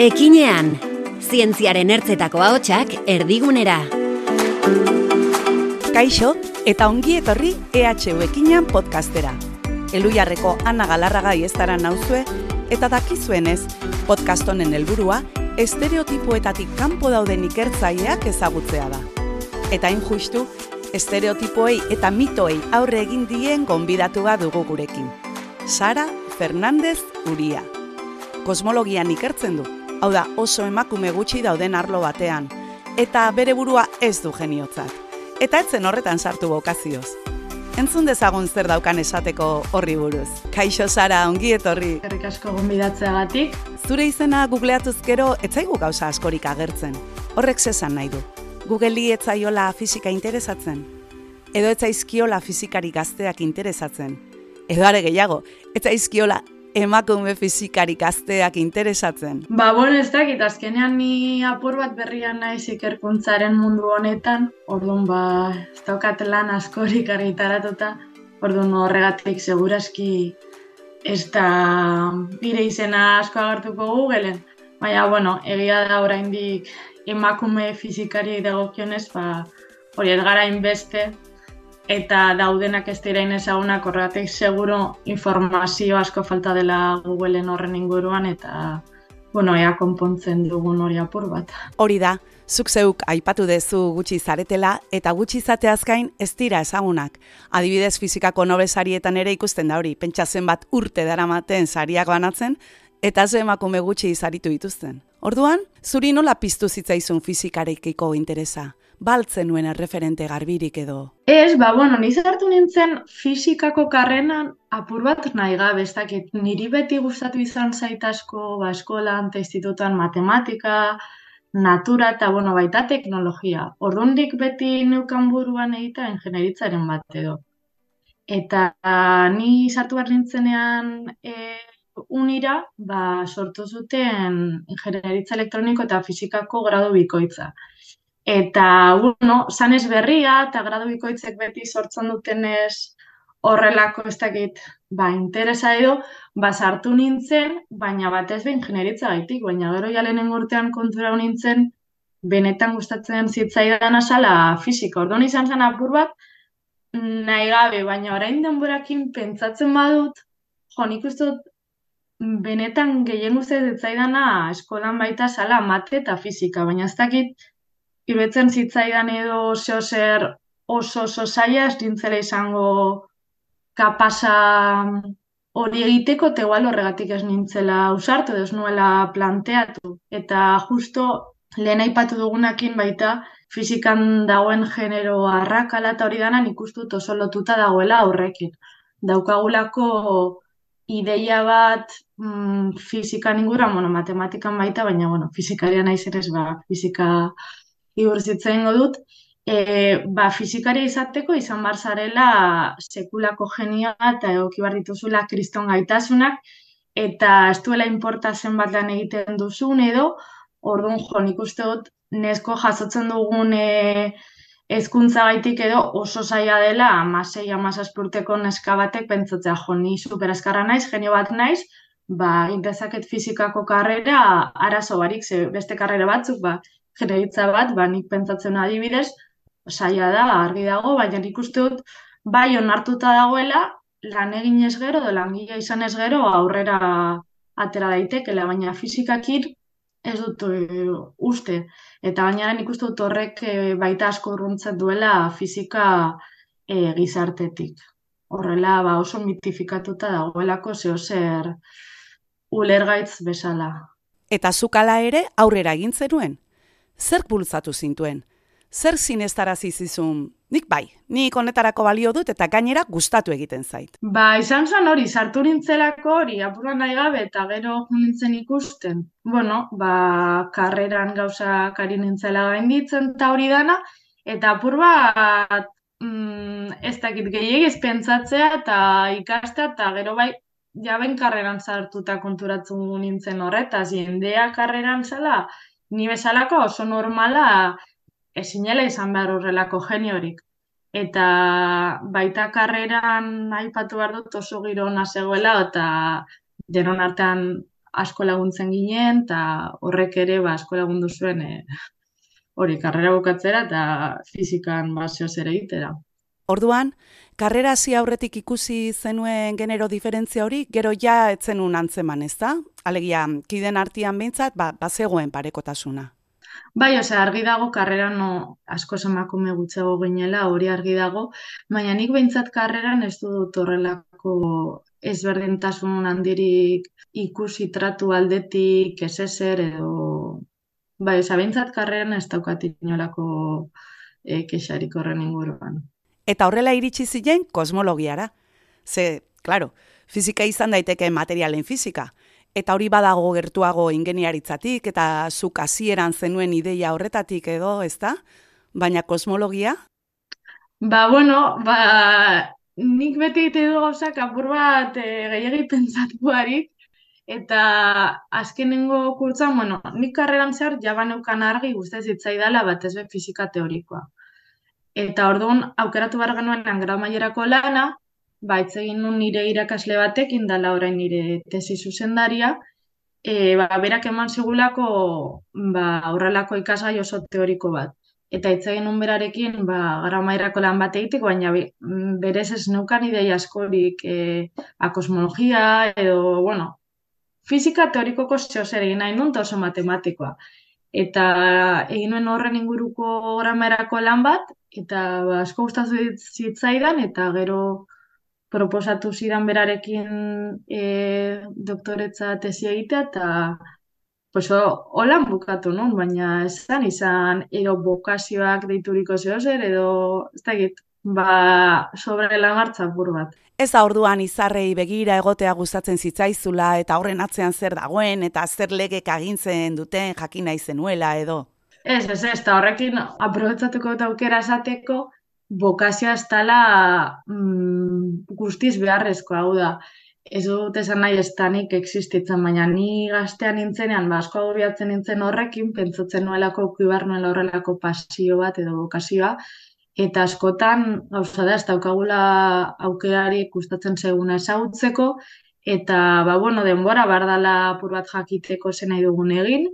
Ekinean, zientziaren ertzetako ahotsak erdigunera. Kaixo eta ongi etorri EHU Ekinean podcastera. Elujarreko Ana Galarraga iestara nauzue eta dakizuenez podcast honen helburua estereotipoetatik kanpo dauden ikertzaileak ezagutzea da. Eta hain justu, estereotipoei eta mitoei aurre egin dien gonbidatua dugu gurekin. Sara Fernandez Uria. Kosmologian ikertzen du, hau da oso emakume gutxi dauden arlo batean, eta bere burua ez du geniotzat. Eta etzen horretan sartu bokazioz. Entzun dezagun zer daukan esateko horri buruz. Kaixo Sara, ongi etorri. Herrik asko gonbidatzeagatik. Zure izena googleatuz gero etzaigu gauza askorik agertzen. Horrek zesan nahi du. Google'i etzaiola fizika interesatzen. Edo etzaizkiola fizikari gazteak interesatzen. Edo are gehiago, etzaizkiola emakume fizikari gazteak interesatzen. Ba, bueno, ez dakit, azkenean ni apur bat berrian naiz ikerkuntzaren mundu honetan, orduan ba, ez daukat lan askorik argitaratuta, orduan horregatik seguraski ez da bire izena asko agertuko Googleen. Baina, bueno, egia da oraindik emakume fizikari dagokionez, ba, hori ez gara inbeste, eta daudenak ez dira inezagunak horregatik seguro informazio asko falta dela Googleen horren inguruan eta bueno, ea konpontzen dugun hori apur bat. Hori da, zuk zeuk aipatu dezu gutxi zaretela eta gutxi zateaz gain ez dira ezagunak. Adibidez fizikako nobesarietan ere ikusten da hori, pentsa bat urte daramaten sariak banatzen eta ze emakume gutxi izaritu dituzten. Orduan, zuri nola piztu zitzaizun fizikarekiko interesa? Baltzen nuen erreferente garbirik edo? Ez, ba, bueno, niz hartu nintzen fizikako karrenan apur bat nahi gabe, ez dakit, niri beti gustatu izan zaitasko, ba, eskolan, institutuan matematika, natura eta, bueno, baita teknologia. Ordundik beti neukan buruan egita ingenieritzaren bat edo. Eta ni sartu behar nintzenean e, unira, ba, sortu zuten ingenieritza elektroniko eta fizikako gradu bikoitza. Eta, bueno, sanez berria eta gradu bikoitzek beti sortzen dutenez horrelako ez dakit, ba, interesa edo, ba, sartu nintzen, baina batez behin generitza gaitik, baina gero jalen urtean kontura nintzen, benetan gustatzen zitzaidan asala fisika. Orduan izan zen apur bat, nahi gabe, baina orain denborakin pentsatzen badut, jo, nik uste dut, benetan gehien guzti zitzaidana eskolan baita sala mate eta fisika, baina ez dakit, iruetzen zitzaidan edo zeo oso oso zaila ez dintzela izango kapasa hori egiteko, eta igual horregatik ez nintzela usartu, ez nuela planteatu. Eta justo lehen aipatu dugunakin baita, fizikan dagoen genero arrakala eta hori dana nik oso lotuta dagoela aurrekin. Daukagulako ideia bat mm, fizikan ingura, bueno, matematikan baita, baina, bueno, fizikaria naiz ere ba, fizika igurzitzen dut, e, ba, fizikari izateko izan bar zarela sekulako genioa eta egoki bar dituzula kriston gaitasunak, eta ez duela inporta zenbat lan egiten duzun edo, orduan jo, nik uste dut, nesko jasotzen dugun e, ezkuntza gaitik edo oso zaila dela amasei, amazazpurteko neska batek pentsatzea. Jo, ni superazkarra naiz, genio bat naiz, ba, intezaket fizikako karrera arazo barik, ze beste karrera batzuk, ba, jereitza bat, ba, nik pentsatzen adibidez, saia da, argi dago, baina nik uste dut, bai onartuta dagoela, lan egin ez gero, do langile izan ez gero, aurrera atera daitekela, baina fizikakir ez dut e, uste. Eta baina nik uste dut horrek e, baita asko urruntzen duela fizika e, gizartetik. Horrela, ba, oso mitifikatuta dagoelako zeo zer ulergaitz bezala. Eta zukala ere aurrera egin zenuen? Zer bultzatu zintuen? Zer zineztarazi zizun? Nik bai, nik honetarako balio dut eta gainera gustatu egiten zait. Ba, izan zen hori, sartu nintzelako hori, apurra nahi gabe eta gero nintzen ikusten. Bueno, ba, karreran gauza kari nintzela gainditzen eta hori dana, eta apur bat, mm, ez dakit gehiagiz pentsatzea eta ikastea eta gero bai, jaben karreran sartuta konturatu nintzen horretaz, jendea karreran zela, ni bezalako oso normala ezinela izan behar horrelako geniorik. Eta baita karreran aipatu behar dut oso giro zegoela eta denon artean asko laguntzen ginen, eta horrek ere ba, asko lagundu zuen e, hori karrera bukatzera eta fizikan baseoz ere itera. Orduan, karrera hasi aurretik ikusi zenuen genero diferentzia hori, gero ja etzenun antzeman, ez da? Alegia, kiden artian behintzat, ba, bazegoen parekotasuna. Bai, ose, argi dago karrera no asko emakume gutxago ginela, hori argi dago, baina nik behintzat karreran ez dut horrelako ezberdintasun handirik ikusi tratu aldetik, ez ezer, edo... Bai, ose, behintzat karreran ez daukat inolako e, kexarik horren inguruan. Eta horrela iritsi ziren kosmologiara. Ze, claro, fizika izan daiteke materialen fizika, eta hori badago gertuago ingeniaritzatik eta zuk hasieran zenuen ideia horretatik edo, ezta? Baina kosmologia? Ba, bueno, ba, nik beti ite du gauzak apur bat e, gehiagi pentsatu eta azkenengo kurtzan, bueno, nik karreran zehar jabaneukan argi guztez hitzaidala bat ez fizika teorikoa. Eta orduan, aukeratu behar genuen grau mailerako lana, ba, egin nun nire irakasle batek, indala orain nire tesi zuzendaria, e, ba, berak eman zigulako ba, horrelako ikasgai oso teoriko bat. Eta hitz egin nun berarekin, ba, grau mailerako lan bat egitek, baina berez ez neukan idei askorik e, akosmologia edo, bueno, fizika teorikoko zeo zer egin nahi nun, oso matematikoa. Eta egin nuen horren inguruko gramerako lan bat, eta ba, asko gustatu zitzaidan eta gero proposatu zidan berarekin e, doktoretza tesi egitea eta pues holan bukatu nun, baina esan izan edo bokazioak deituriko zeo zer edo ez da ba sobre la marcha bur bat. Ez orduan izarrei begira egotea gustatzen zitzaizula eta horren atzean zer dagoen eta zer legek agintzen duten jakin nahi zenuela edo. Ez, ez, ez, eta horrekin aprobetzatuko eta aukera esateko, bokazioa ez tala mm, guztiz beharrezko, hau da. Ez dut esan nahi ez tanik existitzen, baina ni gaztean nintzenean, ba, asko agobiatzen nintzen horrekin, pentsatzen nuelako kuibar nuela horrelako pasio bat edo bokazioa, eta askotan, gauza da, ez daukagula aukerari gustatzen seguna ezagutzeko, eta, ba, bueno, denbora, bardala apur bat jakiteko zen nahi dugun egin,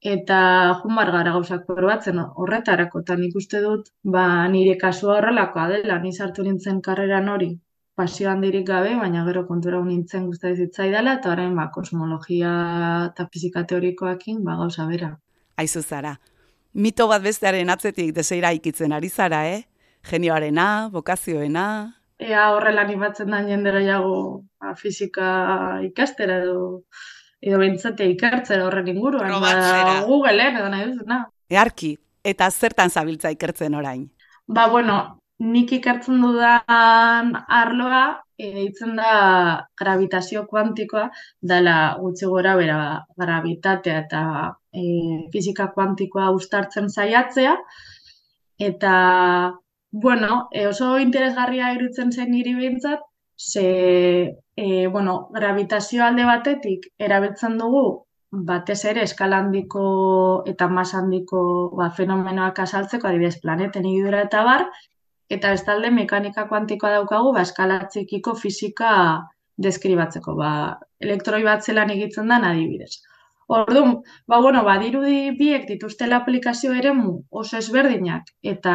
eta jumar gara gauzak probatzen horretarako, eta nik uste dut, ba, nire kasua horrelakoa dela, ni sartu nintzen karreran hori, pasio handirik gabe, baina gero kontura nintzen guztai zitzai dela, eta orain, ba, kosmologia eta fizika teorikoakin, ba, gauza bera. Aizu zara, mito bat bestearen atzetik deseira ikitzen ari zara, eh? Genioarena, bokazioena... Ea horrela animatzen da jende gehiago ba, fizika ikastera edo edo bintzate ikertzera horren inguruan. Ba, Google, eh, edo nahi duzuna. Earki, eta zertan zabiltza ikertzen orain? Ba, bueno, nik ikertzen dudan arloa, eitzen da gravitazio kuantikoa, dela gutxi gora bera gravitatea eta e, fizika kuantikoa ustartzen saiatzea, eta, bueno, e, oso interesgarria irutzen zen niri bintzat, ze, e, bueno, gravitazio alde batetik erabiltzen dugu batez ere eskala handiko eta mas handiko ba, fenomenoak asaltzeko, adibidez planeten igidura eta bar, eta bestalde mekanika kuantikoa daukagu ba, eskala txikiko fisika deskribatzeko, ba, elektroi bat zelan egitzen da adibidez. Orduan, ba, bueno, badirudi biek dituztela aplikazio ere oso ezberdinak eta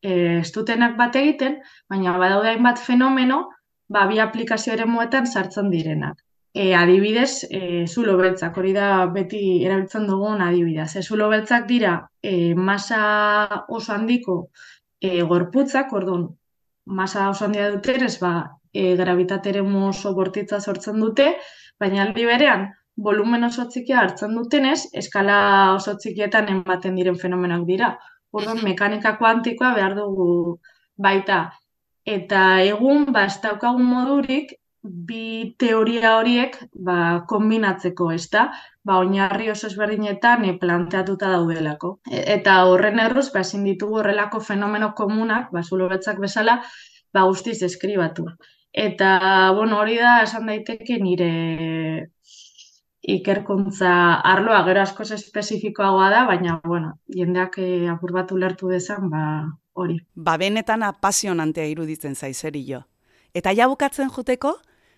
e, estutenak bat egiten, baina badaude hainbat fenomeno ba, bi aplikazio ere muetan sartzen direnak. E, adibidez, e, zulo beltzak, hori da beti erabiltzen dugun adibidez. E, zulo beltzak dira e, masa oso handiko e, gorputzak, orduan, masa oso handia duten, ez ba, e, gravitatere oso bortitza sortzen dute, baina aldi berean, volumen oso txikia hartzen dutenez, eskala oso txikietan ematen diren fenomenoak dira. Orduan, mekanika kuantikoa behar dugu baita Eta egun, ba, ez daukagun modurik, bi teoria horiek ba, kombinatzeko, ez da? Ba, oinarri oso ezberdinetan e, planteatuta daudelako. E, eta horren erruz, ba, ezin ditugu horrelako fenomeno komunak, ba, zulo betzak bezala, ba, guztiz eskribatu. Eta, bueno, hori da, esan daiteke nire ikerkuntza arloa gero askoz espezifikoagoa da, baina, bueno, jendeak eh, apur bat ulertu dezan, ba, hori. Ba benetan apasionantea iruditzen zaizerio. Eta ja bukatzen juteko,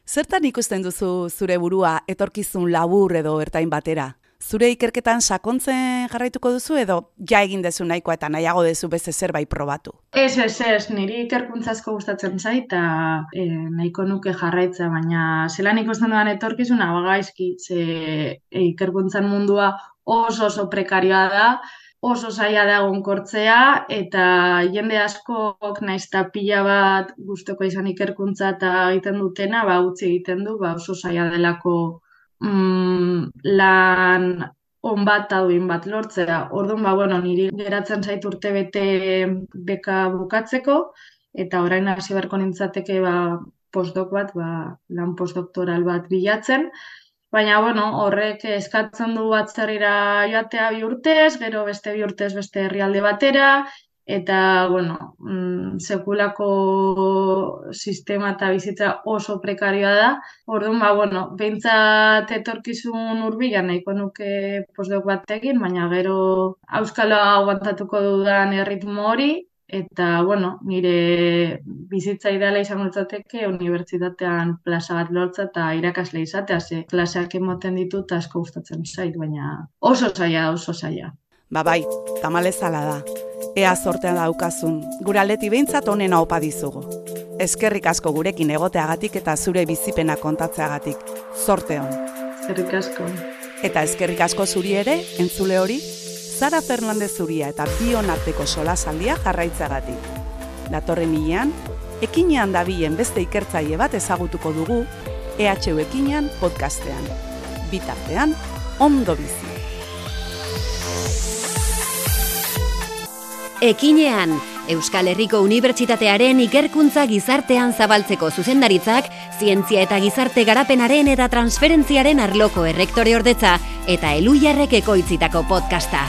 Zertan ikusten duzu zure burua etorkizun labur edo ertain batera? Zure ikerketan sakontzen jarraituko duzu edo ja egin dezu nahikoa eta nahiago dezu beste zerbait probatu? Ez, ez, ez, niri ikerkuntzazko gustatzen zait eta e, nahiko nuke jarraitza, baina zelan ikusten duan etorkizuna bagaizki, ze e, ikerkuntzan mundua oso oso prekarioa da, oso zaila da egonkortzea eta jende askok naiz ta pila bat gustoko izan ikerkuntza eta egiten dutena, ba utzi egiten du, ba oso zaila delako mm, lan on bat duin bat lortzea. Orduan, ba, bueno, niri geratzen zait urte bete beka bukatzeko, eta orain hasi beharko nintzateke ba, postdoc bat, ba, lan postdoktoral bat bilatzen. Baina, bueno, horrek eskatzen du batzerrira joatea bi urtez, gero beste bi urtez beste herrialde batera, eta, bueno, mm, sekulako sistema eta bizitza oso prekarioa da. Orduan, ba, bueno, behintzat etorkizun urbilan nahiko nuke postdok bat egin, baina gero auskalo aguantatuko dudan erritmo hori, eta, bueno, nire bizitza ideala izango litzateke unibertsitatean plaza bat lortza eta irakasle izatea, ze klaseak emoten ditut asko gustatzen zait, baina oso zaila oso zaila. Ba bai, tamalezala da. Ea sortean daukazun, gure aleti behintzat onena opa dizugu. Eskerrik asko gurekin egoteagatik eta zure bizipena kontatzeagatik. Zorte hon. Eskerrik asko. Eta eskerrik asko zuri ere, entzule hori, Zara Fernandez zuria eta bion arteko solasaldia jarraitzeagatik. Datorre milean, ekinean dabilen beste ikertzaile bat ezagutuko dugu, EHU ekinean podcastean. Bitartean, ondo bizi. Ekinean, Euskal Herriko Unibertsitatearen ikerkuntza gizartean zabaltzeko zuzendaritzak, zientzia eta gizarte garapenaren eta transferentziaren arloko errektore ordetza eta eluiarrek ekoitzitako podcasta.